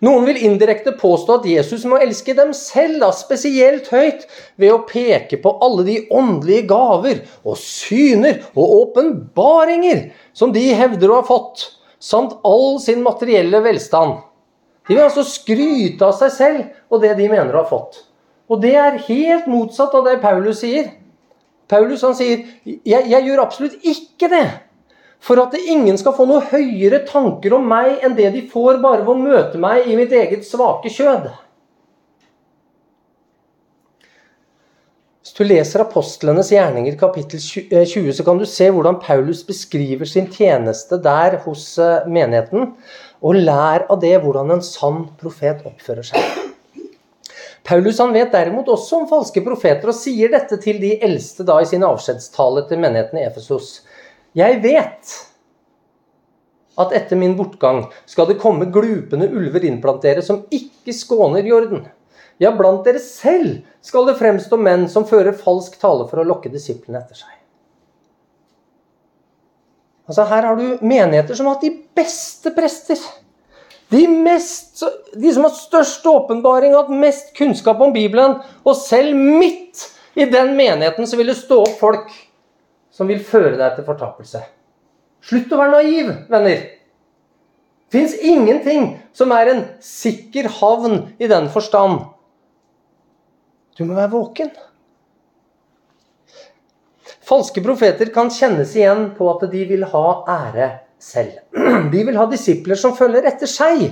Noen vil indirekte påstå at Jesus må elske dem selv da, spesielt høyt ved å peke på alle de åndelige gaver og syner og åpenbaringer som de hevder å ha fått, samt all sin materielle velstand. De vil altså skryte av seg selv og det de mener å ha fått. Og det er helt motsatt av det Paulus sier. Paulus han sier jeg, jeg gjør absolutt ikke det for at ingen skal få noe høyere tanker om meg enn det de får bare ved å møte meg i mitt eget svake kjød. Hvis du leser apostlenes gjerninger kapittel 20, eh, så kan du se hvordan Paulus beskriver sin tjeneste der hos eh, menigheten. Og lær av det hvordan en sann profet oppfører seg. Paulus han vet derimot også om falske profeter og sier dette til de eldste da i sin avskjedstale til menigheten i Efesos. Jeg vet at etter min bortgang skal det komme glupende ulver inn blant dere som ikke skåner jorden. Ja, blant dere selv skal det fremstå menn som fører falsk tale for å lokke disiplene etter seg. Altså Her har du menigheter som har hatt de beste prester. De, mest, de som har størst åpenbaring og hatt mest kunnskap om Bibelen. Og selv midt i den menigheten så vil det stå opp folk som vil føre deg til fortapelse. Slutt å være naiv, venner. Fins ingenting som er en sikker havn i den forstand. Du må være våken. Falske profeter kan kjennes igjen på at de vil ha ære selv. De vil ha disipler som følger etter seg,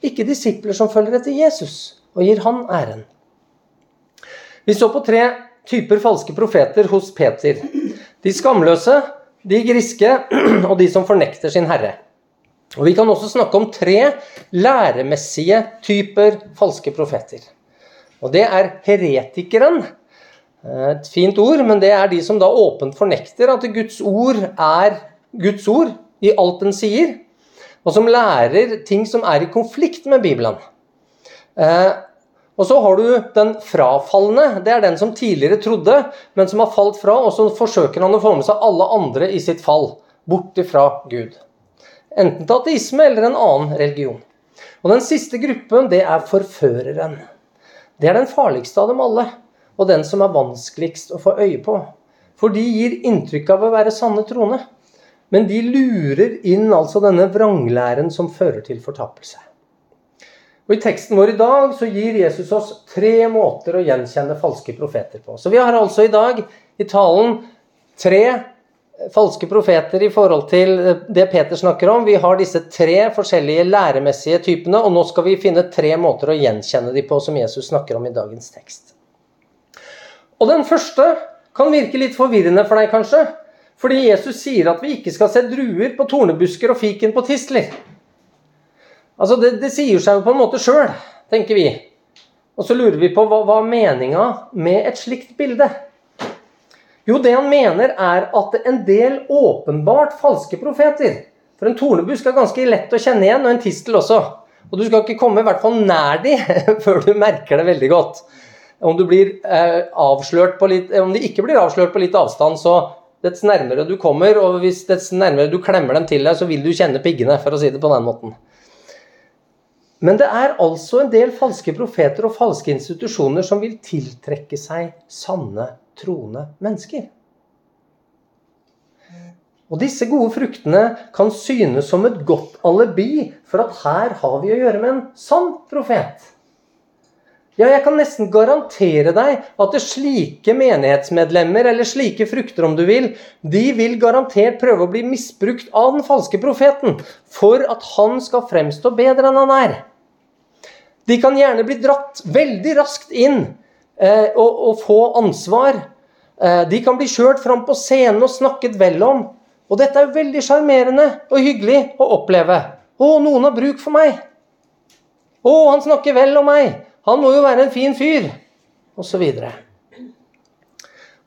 ikke disipler som følger etter Jesus og gir han æren. Vi så på tre typer falske profeter hos Peter. De skamløse, de griske og de som fornekter sin herre. Og Vi kan også snakke om tre læremessige typer falske profeter. Og Det er heretikeren. Et fint ord, men det er de som da åpent fornekter at Guds ord er Guds ord i alt den sier, og som lærer ting som er i konflikt med Bibelen. Eh, og så har du den frafalne. Det er den som tidligere trodde, men som har falt fra, og så forsøker han å få med seg alle andre i sitt fall, bort ifra Gud. Enten til ateisme eller en annen religion. Og den siste gruppen, det er forføreren. Det er den farligste av dem alle, og den som er vanskeligst å få øye på. For de gir inntrykk av å være sanne troende. Men de lurer inn altså denne vranglæren som fører til fortapelse. Og I teksten vår i dag så gir Jesus oss tre måter å gjenkjenne falske profeter på. Så vi har altså i dag i talen tre falske profeter i forhold til det Peter snakker om. Vi har disse tre forskjellige læremessige typene, og nå skal vi finne tre måter å gjenkjenne dem på som Jesus snakker om i dagens tekst. Og Den første kan virke litt forvirrende for deg, kanskje. Fordi Jesus sier at vi ikke skal se druer på tornebusker og fiken på tistler. Altså, det, det sier seg jo på en måte sjøl, tenker vi. Og så lurer vi på hva, hva meninga med et slikt bilde? Jo, det han mener, er at en del åpenbart falske profeter For en tornebusk er ganske lett å kjenne igjen, og en tistel også. Og du skal ikke komme i hvert fall nær de før du merker det veldig godt. Om, du blir, eh, avslørt på litt, om de ikke blir avslørt på litt avstand, så dets nærmere du kommer, og hvis dets nærmere du klemmer dem til deg, så vil du kjenne piggene, for å si det på den måten. Men det er altså en del falske profeter og falske institusjoner som vil tiltrekke seg sanne, troende mennesker. Og disse gode fruktene kan synes som et godt alibi for at her har vi å gjøre med en sann profet. Ja, jeg kan nesten garantere deg at det slike menighetsmedlemmer, eller slike frukter om du vil, de vil garantert prøve å bli misbrukt av den falske profeten for at han skal fremstå bedre enn han er. De kan gjerne bli dratt veldig raskt inn eh, og, og, få ansvar. Eh, de kan bli kjørt fram på scenen og snakket vel om. Og dette er jo veldig sjarmerende og hyggelig å oppleve. Å, noen har bruk for meg. Å, han snakker vel om meg. Han må jo være en fin fyr. Og så videre.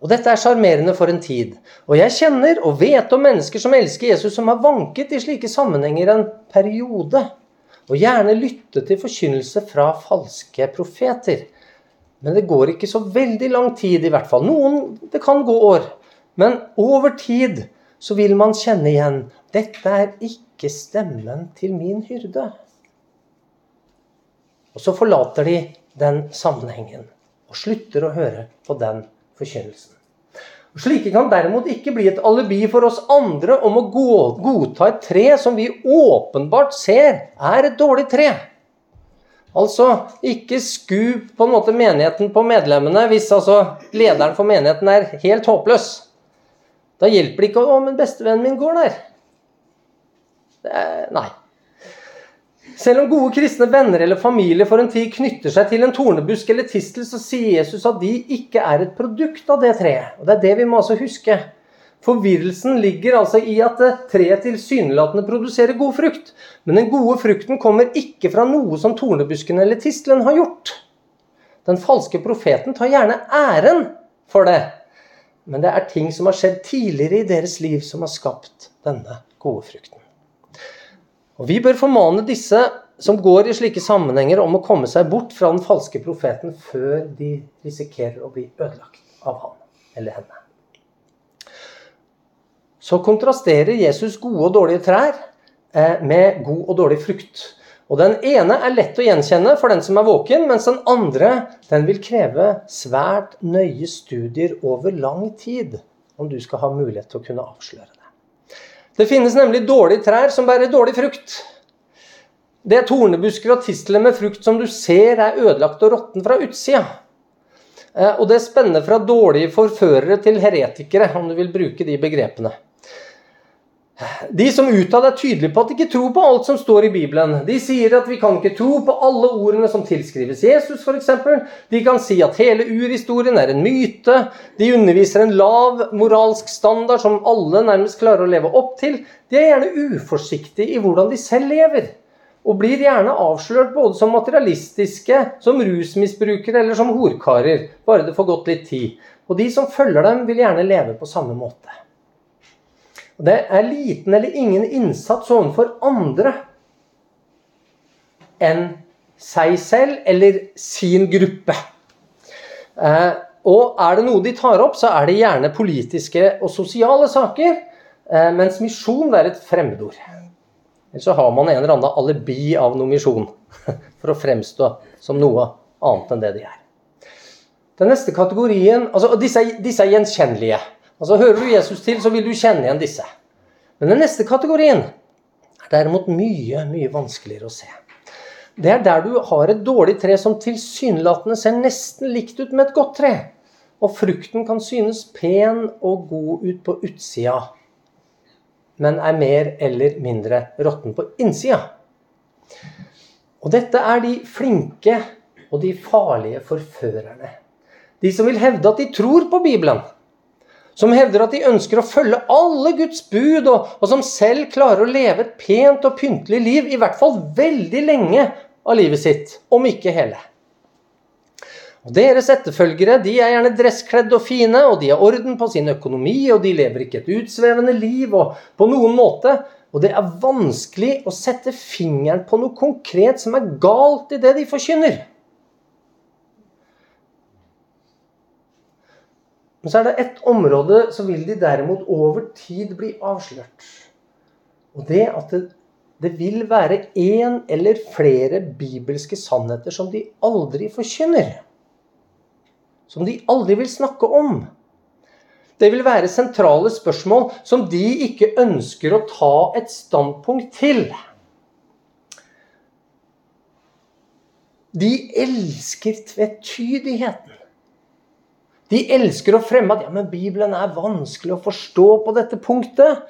Og dette er sjarmerende for en tid. Og jeg kjenner og vet om mennesker som elsker Jesus, som har vanket i slike sammenhenger en periode. Og gjerne lytte til forkynnelse fra falske profeter. Men det går ikke så veldig lang tid, i hvert fall. Noen, Det kan gå år. Men over tid så vil man kjenne igjen dette er ikke stemmen til min hyrde. Og så forlater de den sammenhengen og slutter å høre på den forkynnelsen. Slike kan derimot ikke bli et alibi for oss andre om å godta et tre som vi åpenbart ser er et dårlig tre. Altså, ikke sku på en måte menigheten på medlemmene hvis altså lederen for menigheten er helt håpløs. Da hjelper det ikke å 'Å, men bestevennen min går der'. Er, nei. Selv om gode kristne venner eller familie for en tid knytter seg til en tornebusk eller tistel, så sier Jesus at de ikke er et produkt av det treet. Og Det er det vi må altså huske. Forvirrelsen ligger altså i at treet tilsynelatende produserer god frukt. Men den gode frukten kommer ikke fra noe som tornebusken eller tistelen har gjort. Den falske profeten tar gjerne æren for det. Men det er ting som har skjedd tidligere i deres liv, som har skapt denne gode frukten. Og Vi bør formane disse som går i slike sammenhenger, om å komme seg bort fra den falske profeten før de risikerer å bli ødelagt av ham eller henne. Så kontrasterer Jesus gode og dårlige trær eh, med god og dårlig frukt. Og Den ene er lett å gjenkjenne for den som er våken, mens den andre den vil kreve svært nøye studier over lang tid om du skal ha mulighet til å kunne avsløre det. Finnes nemlig dårlige trær som bærer dårlig frukt. Det er tornebusker og tistler med frukt som du ser er ødelagt og råtten fra utsida. Eh, og det spenner fra dårlige forførere til heretikere, om du vil bruke de begrepene. De som utad er tydelige på at de ikke tror på alt som står i Bibelen. De sier at vi kan ikke tro på alle ordene som tilskrives Jesus, f.eks. De kan si at hele urhistorien er en myte. De underviser en lav moralsk standard som alle nærmest klarer å leve opp til. De er gjerne uforsiktige i hvordan de selv lever. Og blir gjerne avslørt både som materialistiske, som rusmisbrukere eller som horkarer. Bare det får gått litt tid. Og de som følger dem, vil gjerne leve på samme måte. Og det er liten eller ingen innsats overfor andre enn seg selv eller sin gruppe. Eh, og er det noe de tar opp, så er det gjerne politiske og sosiale saker. Eh, mens misjon er et fremmedord. Eller så har man en eller annen alibi av noe misjon for å fremstå som noe annet enn det de er. Den neste kategorien altså Disse, disse er gjenkjennelige. Altså Hører du Jesus til, så vil du kjenne igjen disse. Men den neste kategorien er derimot mye, mye vanskeligere å se. Det er der du har et dårlig tre som tilsynelatende ser nesten likt ut med et godt tre. Og frukten kan synes pen og god ut på utsida, men er mer eller mindre råtten på innsida. Og dette er de flinke og de farlige forførerne. De som vil hevde at de tror på Bibelen. Som hevder at de ønsker å følge alle Guds bud, og, og som selv klarer å leve et pent og pyntelig liv, i hvert fall veldig lenge av livet sitt, om ikke hele. Og Deres etterfølgere de er gjerne dresskledde og fine, og de har orden på sin økonomi, og de lever ikke et utsvevende liv og på noen måte. Og det er vanskelig å sette fingeren på noe konkret som er galt i det de forkynner. Men så er det ett område så vil de derimot over tid bli avslørt. Og det at det, det vil være én eller flere bibelske sannheter som de aldri forkynner som de aldri vil snakke om. Det vil være sentrale spørsmål som de ikke ønsker å ta et standpunkt til. De elsker tvetydigheten. De elsker å fremme at ja, men Bibelen er vanskelig å forstå på dette punktet.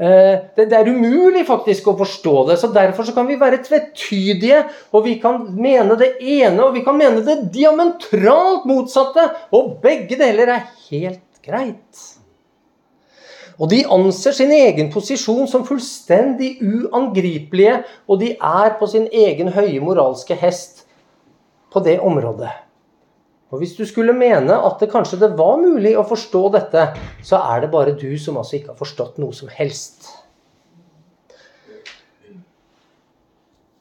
Eh, det, er umulig faktisk å forstå det. så Derfor så kan vi være tvetydige, og vi kan mene det ene og vi kan mene det diametralt motsatte. Og begge deler er helt greit. Og de anser sin egen posisjon som fullstendig uangripelige, og de er på sin egen høye moralske hest på det området. Og Hvis du skulle mene at det kanskje det var mulig å forstå dette, så er det bare du som altså ikke har forstått noe som helst.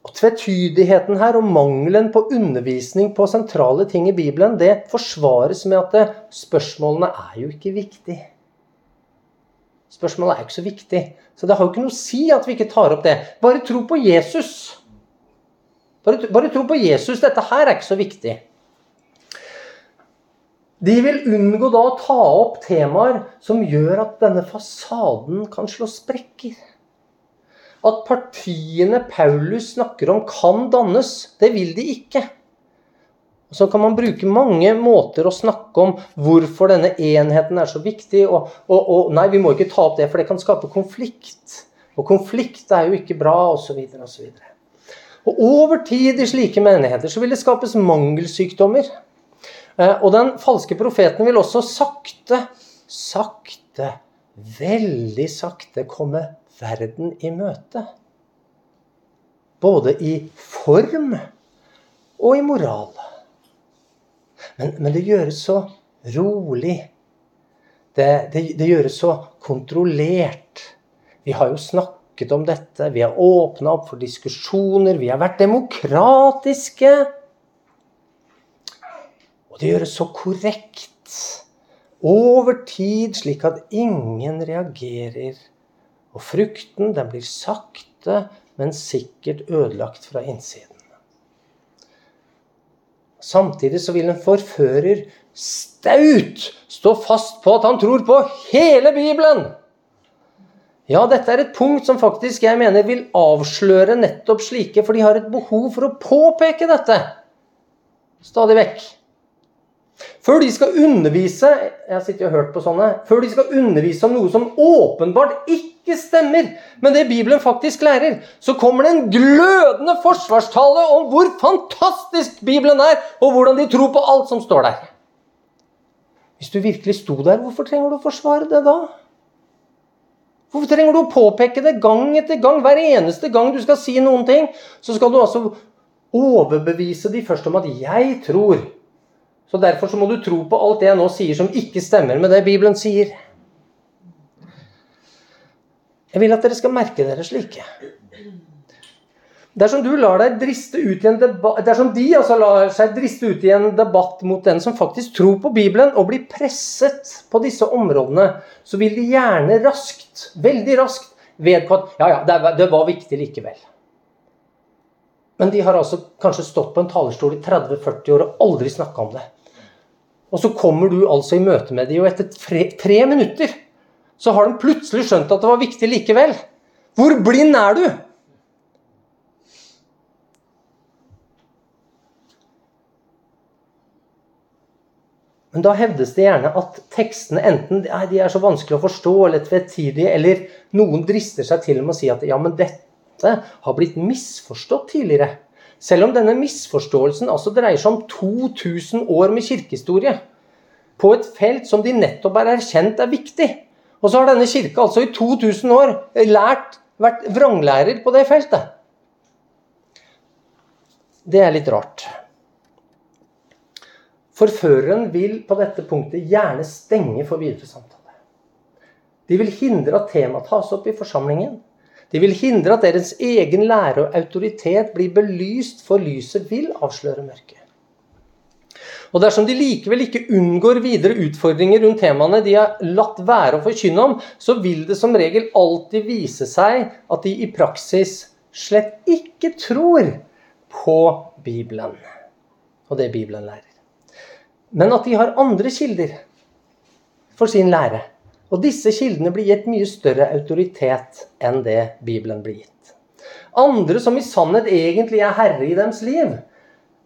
Og Tvetydigheten her og mangelen på undervisning på sentrale ting i Bibelen, det forsvares med at det, spørsmålene er jo ikke viktige. Spørsmålet er jo ikke så viktig. Så det har jo ikke noe å si at vi ikke tar opp det. Bare tro på Jesus. Bare, bare tro på Jesus. Dette her er ikke så viktig. De vil unngå da å ta opp temaer som gjør at denne fasaden kan slå sprekker. At partiene Paulus snakker om, kan dannes. Det vil de ikke. Så kan man bruke mange måter å snakke om hvorfor denne enheten er så viktig. Og, og, og nei, vi må ikke ta opp det, for det kan skape konflikt. Og konflikt er jo ikke bra, osv. osv. Og over tid i slike menigheter så vil det skapes mangelsykdommer. Eh, og den falske profeten vil også sakte, sakte, veldig sakte komme verden i møte. Både i form og i moral. Men, men det gjøres så rolig. Det, det, det, gjøres så kontrollert. Vi har jo snakket om dette, vi har åpna opp for diskusjoner, vi har vært demokratiske. Det gjøres så korrekt over tid, slik at ingen reagerer. Og frukten den blir sakte, men sikkert ødelagt fra innsiden. Samtidig så vil en forfører staut stå fast på at han tror på hele Bibelen. Ja, dette er et punkt som faktisk jeg mener vil avsløre nettopp slike, for de har et behov for å påpeke dette stadig vekk. Før de skal undervise jeg har og hørt på sånne, før de skal undervise om noe som åpenbart ikke stemmer med det Bibelen faktisk lærer, så kommer det en glødende forsvarstale om hvor fantastisk Bibelen er, og hvordan de tror på alt som står der. Hvis du virkelig sto der, hvorfor trenger du å forsvare det da? Hvorfor trenger du å påpeke det gang etter gang? Hver eneste gang du skal si noen ting, så skal du altså overbevise de først om at 'jeg tror'. Så derfor så må du tro på alt det jeg nå sier som ikke stemmer med det Bibelen sier. Jeg vil at dere skal merke dere slike. Dersom du lar deg driste ut i en debatt, dersom de altså lar seg driste ut i en debatt mot den som faktisk tror på Bibelen, og blir presset på disse områdene, så vil de gjerne raskt, veldig raskt, vedgå at ja, ja, det var viktig likevel. Men de har altså kanskje stått på en talerstol i 30-40 år og aldri snakka om det. Og så kommer du altså i møte med dem, og etter tre, tre minutter så har de plutselig skjønt at det var viktig likevel. Hvor blind er du? Men da hevdes det gjerne at tekstene enten de er så vanskelig å forstå eller tvetydige, eller noen drister seg til med å si at ja, men dette har blitt misforstått tidligere. Selv om denne misforståelsen altså dreier seg om 2000 år med kirkehistorie. På et felt som de nettopp har erkjent er viktig. Og så har denne kirka altså i 2000 år lært, vært vranglærer på det feltet. Det er litt rart. Forføreren vil på dette punktet gjerne stenge for videre samtale. De vil hindre at temaet tas opp i forsamlingen. De vil hindre at deres egen lære og autoritet blir belyst, for lyset vil avsløre mørket. Og dersom de likevel ikke unngår videre utfordringer rundt temaene de har latt være å forkynne om, så vil det som regel alltid vise seg at de i praksis slett ikke tror på Bibelen og det Bibelen lærer. Men at de har andre kilder for sin lære. Og disse kildene blir gitt mye større autoritet enn det Bibelen blir gitt. Andre som i sannhet egentlig er herre i deres liv,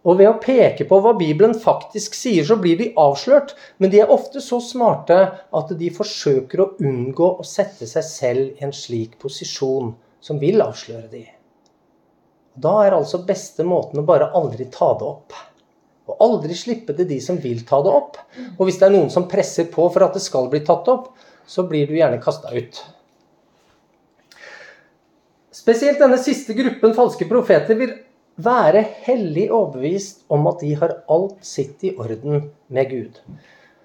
og ved å peke på hva Bibelen faktisk sier, så blir de avslørt. Men de er ofte så smarte at de forsøker å unngå å sette seg selv i en slik posisjon som vil avsløre de. Da er altså beste måten å bare aldri ta det opp. Og aldri slippe til de som vil ta det opp. Og hvis det er noen som presser på for at det skal bli tatt opp, så blir du gjerne kasta ut. Spesielt denne siste gruppen falske profeter vil være hellig overbevist om at de har alt sitt i orden med Gud.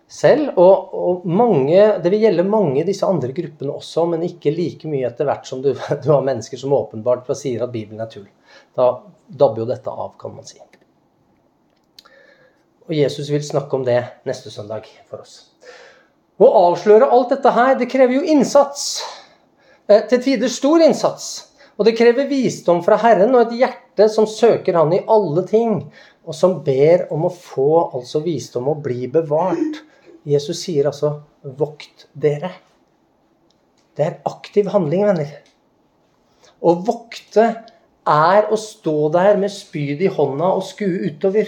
Selv, og, og mange, Det vil gjelde mange disse andre gruppene også, men ikke like mye etter hvert som du, du har mennesker som åpenbart sier at Bibelen er tull. Da dabber jo dette av, kan man si. Og Jesus vil snakke om det neste søndag for oss. Å avsløre alt dette her, det krever jo innsats. Eh, til tider stor innsats. Og det krever visdom fra Herren og et hjerte som søker Han i alle ting, og som ber om å få altså visdom og bli bevart. Jesus sier altså 'vokt dere'. Det er aktiv handling, venner. Å vokte er å stå der med spyd i hånda og skue utover.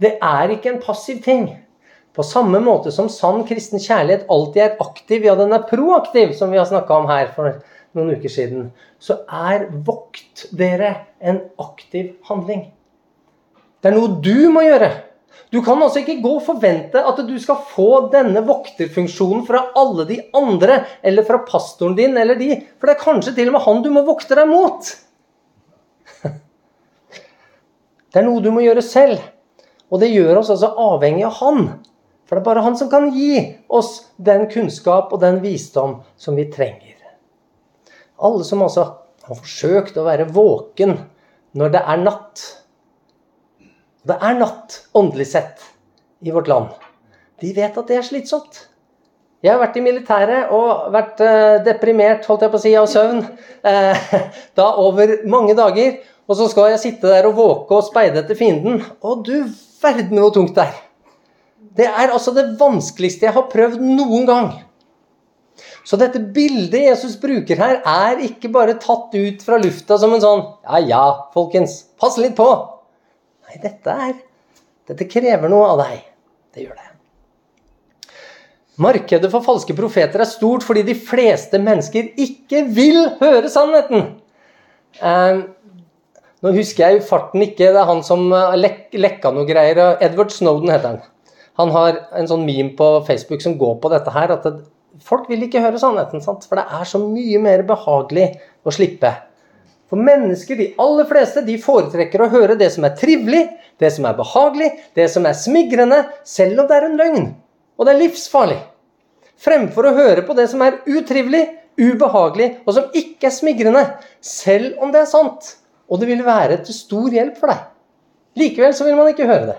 Det er ikke en passiv ting. På samme måte som sann kristen kjærlighet alltid er aktiv, ja, den er proaktiv, som vi har snakka om her for noen uker siden, så er vokt dere en aktiv handling. Det er noe du må gjøre. Du kan altså ikke gå og forvente at du skal få denne vokterfunksjonen fra alle de andre, eller fra pastoren din eller de, for det er kanskje til og med han du må vokte deg mot. Det er noe du må gjøre selv. Og det gjør oss altså avhengig av han. For det er bare han som kan gi oss den kunnskap og den visdom som vi trenger. Alle som altså har forsøkt å være våken når det er natt. Det er natt, åndelig sett, i vårt land. De vet at det er slitsomt. Jeg har vært i militæret og vært eh, deprimert holdt jeg på å si, av søvn eh, da over mange dager. Og så skal jeg sitte der og våke og speide etter fienden. Og du verden hvor tungt det er! Det er altså det vanskeligste jeg har prøvd noen gang. Så dette bildet Jesus bruker her, er ikke bare tatt ut fra lufta som en sånn Ja, ja, folkens, pass litt på. Nei, dette er Dette krever noe av deg. Det gjør det. Markedet for falske profeter er stort fordi de fleste mennesker ikke vil høre sannheten. Eh, nå husker jeg farten ikke, det er han som eh, lek, lekka noe greier. Edward Snowden heter han. Han har en sånn meme på Facebook som går på dette her, at det, folk vil ikke høre sannheten. Sant? For det er så mye mer behagelig å slippe. For mennesker, de aller fleste, de foretrekker å høre det som er trivelig, det som er behagelig, det som er smigrende, selv om det er en løgn. Og det er livsfarlig. Fremfor å høre på det som er utrivelig, ubehagelig og som ikke er smigrende, selv om det er sant. Og det vil være til stor hjelp for deg. Likevel så vil man ikke høre det.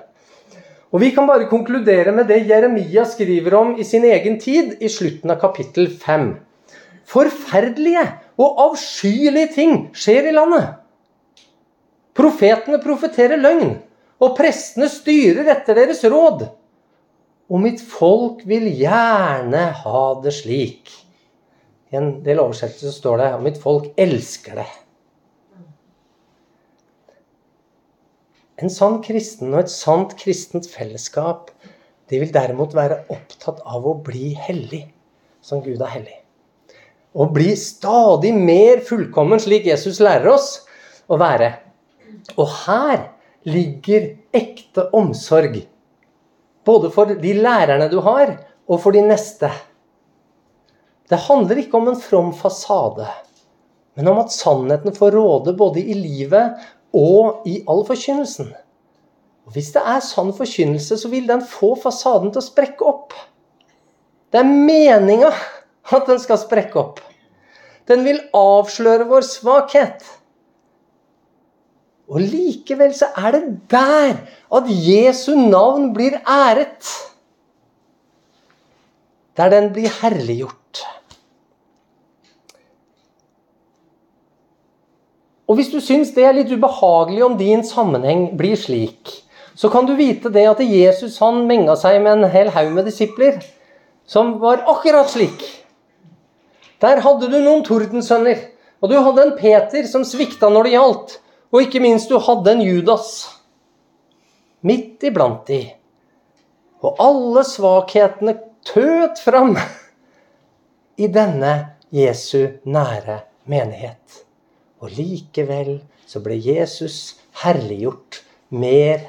Og Vi kan bare konkludere med det Jeremia skriver om i sin egen tid i slutten av kapittel 5. Forferdelige og avskyelige ting skjer i landet. Profetene profeterer løgn, og prestene styrer etter deres råd. Og mitt folk vil gjerne ha det slik. I en del oversettelser står det og mitt folk elsker det. En sann kristen og et sant kristent fellesskap de vil derimot være opptatt av å bli hellig som Gud er hellig. Å bli stadig mer fullkommen, slik Jesus lærer oss å være. Og her ligger ekte omsorg både for de lærerne du har, og for de neste. Det handler ikke om en from fasade, men om at sannheten får råde både i livet og i all forkynnelsen. Hvis det er sann forkynnelse, så vil den få fasaden til å sprekke opp. Det er meninga at den skal sprekke opp. Den vil avsløre vår svakhet. Og likevel så er det der at Jesu navn blir æret. Der den blir herliggjort. Og hvis du syns det er litt ubehagelig om din sammenheng blir slik, så kan du vite det at Jesus han menga seg med en hel haug med disipler som var akkurat slik. Der hadde du noen tordensønner, og du hadde en Peter som svikta når det gjaldt. Og ikke minst, du hadde en Judas midt iblant de. Og alle svakhetene tøt fram i denne Jesu nære menighet. Og likevel så ble Jesus herliggjort mer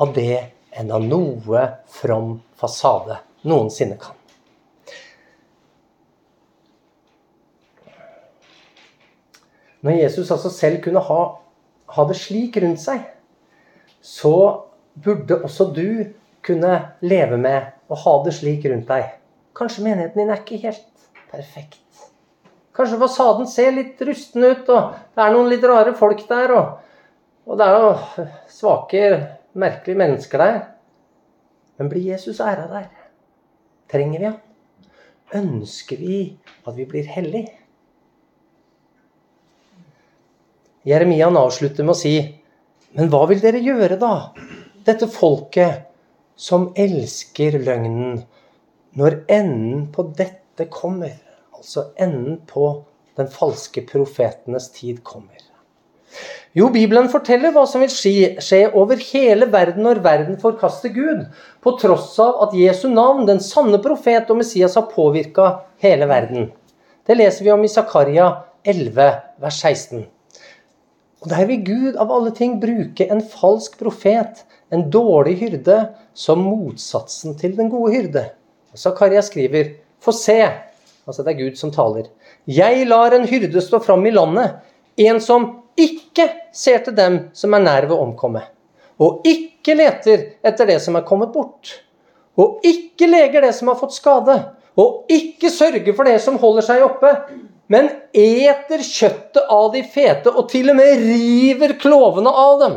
av det enn av noe from fasade noensinne kan. Når Jesus altså selv kunne ha ha det slik rundt seg, så burde også du kunne leve med å ha det slik rundt deg. Kanskje menigheten din er ikke helt perfekt. Kanskje fasaden ser litt rusten ut, og det er noen litt rare folk der. Og, og det er noen svake, merkelige mennesker der. Men blir Jesus æra der? Trenger vi han? Ønsker vi at vi blir hellige? Jeremian avslutter med å si Men hva vil dere gjøre, da? Dette folket som elsker løgnen, når enden på dette kommer. Altså enden på den falske profetenes tid kommer. Jo, Bibelen forteller hva som vil skje, over hele verden når verden forkaster Gud, på tross av at Jesu navn, den sanne profet og Messias, har påvirka hele verden. Det leser vi om i Zakaria 11, vers 16. Og der vil Gud av alle ting bruke en falsk profet, en dårlig hyrde, som motsatsen til den gode hyrde. Zakaria skriver, få se, altså det er Gud som taler, jeg lar en hyrde stå fram i landet, en som ikke ser til dem som er nær ved å omkomme, og ikke leter etter det som er kommet bort, og ikke leger det som har fått skade, og ikke sørger for det som holder seg oppe, men eter kjøttet av de fete og til og med river klovene av dem.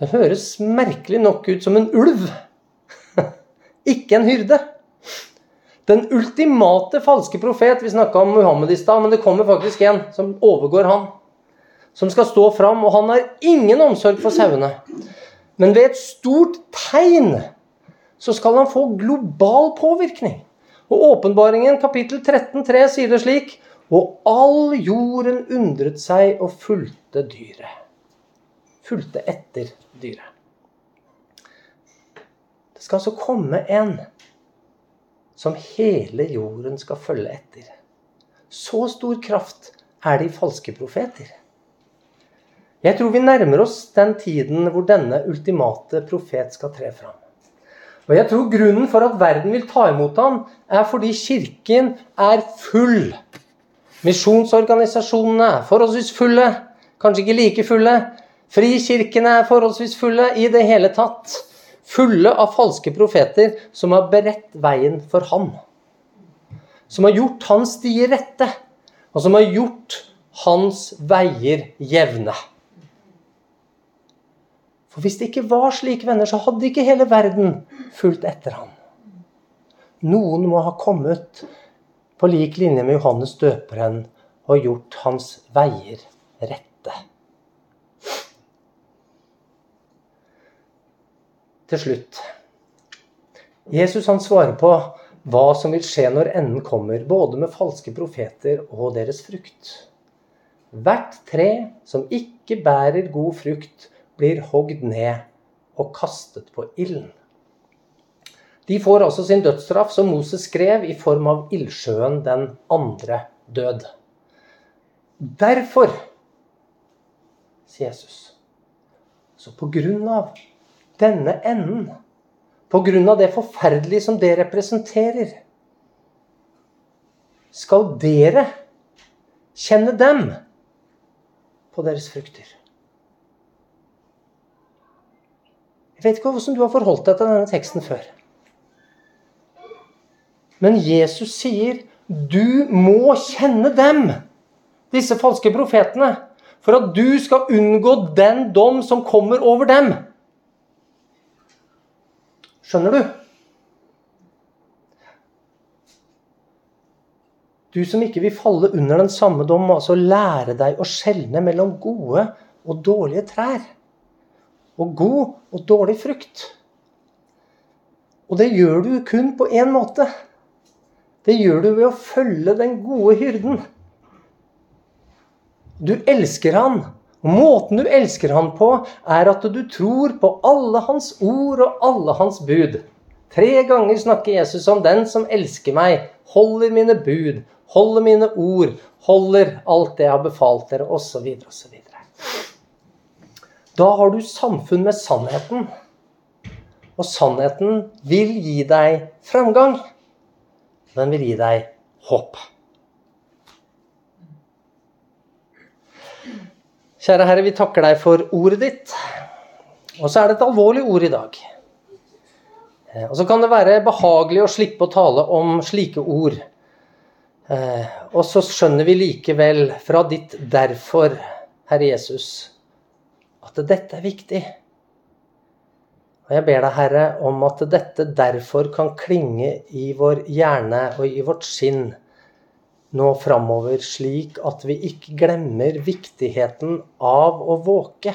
Det høres merkelig nok ut som en ulv, ikke en hyrde. Den ultimate falske profet Vi snakka om Muhammed i stad, men det kommer faktisk en som overgår han. Som skal stå fram, og han har ingen omsorg for sauene. Men ved et stort tegn så skal han få global påvirkning. Og Åpenbaringen kapittel 13, 13,3 sier det slik Og all jorden undret seg og fulgte dyret. Fulgte etter dyret. Det skal altså komme en som hele jorden skal følge etter. Så stor kraft er de falske profeter. Jeg tror vi nærmer oss den tiden hvor denne ultimate profet skal tre fram. Og jeg tror grunnen for at verden vil ta imot ham, er fordi kirken er full. Misjonsorganisasjonene er forholdsvis fulle, kanskje ikke like fulle. Frikirkene er forholdsvis fulle i det hele tatt. Fulle av falske profeter som har beredt veien for ham. Som har gjort hans stier rette, og som har gjort hans veier jevne. For hvis det ikke var slike venner, så hadde ikke hele verden fulgt etter ham. Noen må ha kommet på lik linje med Johannes døperen og gjort hans veier rette. Til slutt. Jesus han svarer på hva som vil skje når enden kommer, både med falske profeter og deres frukt. Hvert tre som ikke bærer god frukt, blir hogd ned og kastet på ilden. De får altså sin dødsstraff, som Moses skrev, i form av ildsjøen, den andre død. Derfor, sier Jesus, så på grunn av denne enden, av det forferdelige som det representerer, skal dere kjenne dem på deres frukter. Jeg vet ikke hvordan du har forholdt deg til denne teksten før. Men Jesus sier du må kjenne dem, disse falske profetene, for at du skal unngå den dom som kommer over dem. Skjønner du? Du som ikke vil falle under den samme dom, må altså lære deg å skjelne mellom gode og dårlige trær og god og dårlig frukt. Og det gjør du kun på én måte. Det gjør du ved å følge den gode hyrden. Du elsker han. Og måten du elsker han på, er at du tror på alle hans ord og alle hans bud. Tre ganger snakker Jesus om den som elsker meg, holder mine bud, holder mine ord, holder alt det jeg har befalt dere, osv. osv. Da har du samfunn med sannheten. Og sannheten vil gi deg framgang. Den vil gi deg håp. Kjære Herre, vi takker deg for ordet ditt. Og så er det et alvorlig ord i dag. Eh, og så kan det være behagelig å slippe å tale om slike ord. Eh, og så skjønner vi likevel fra ditt 'derfor', Herre Jesus, at dette er viktig. Og jeg ber deg, Herre, om at dette derfor kan klinge i vår hjerne og i vårt sinn nå framover, slik at vi ikke glemmer viktigheten av å våke.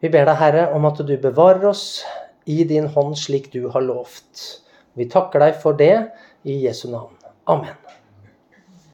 Vi ber deg, Herre, om at du bevarer oss i din hånd slik du har lovt. Vi takker deg for det i Jesu navn. Amen.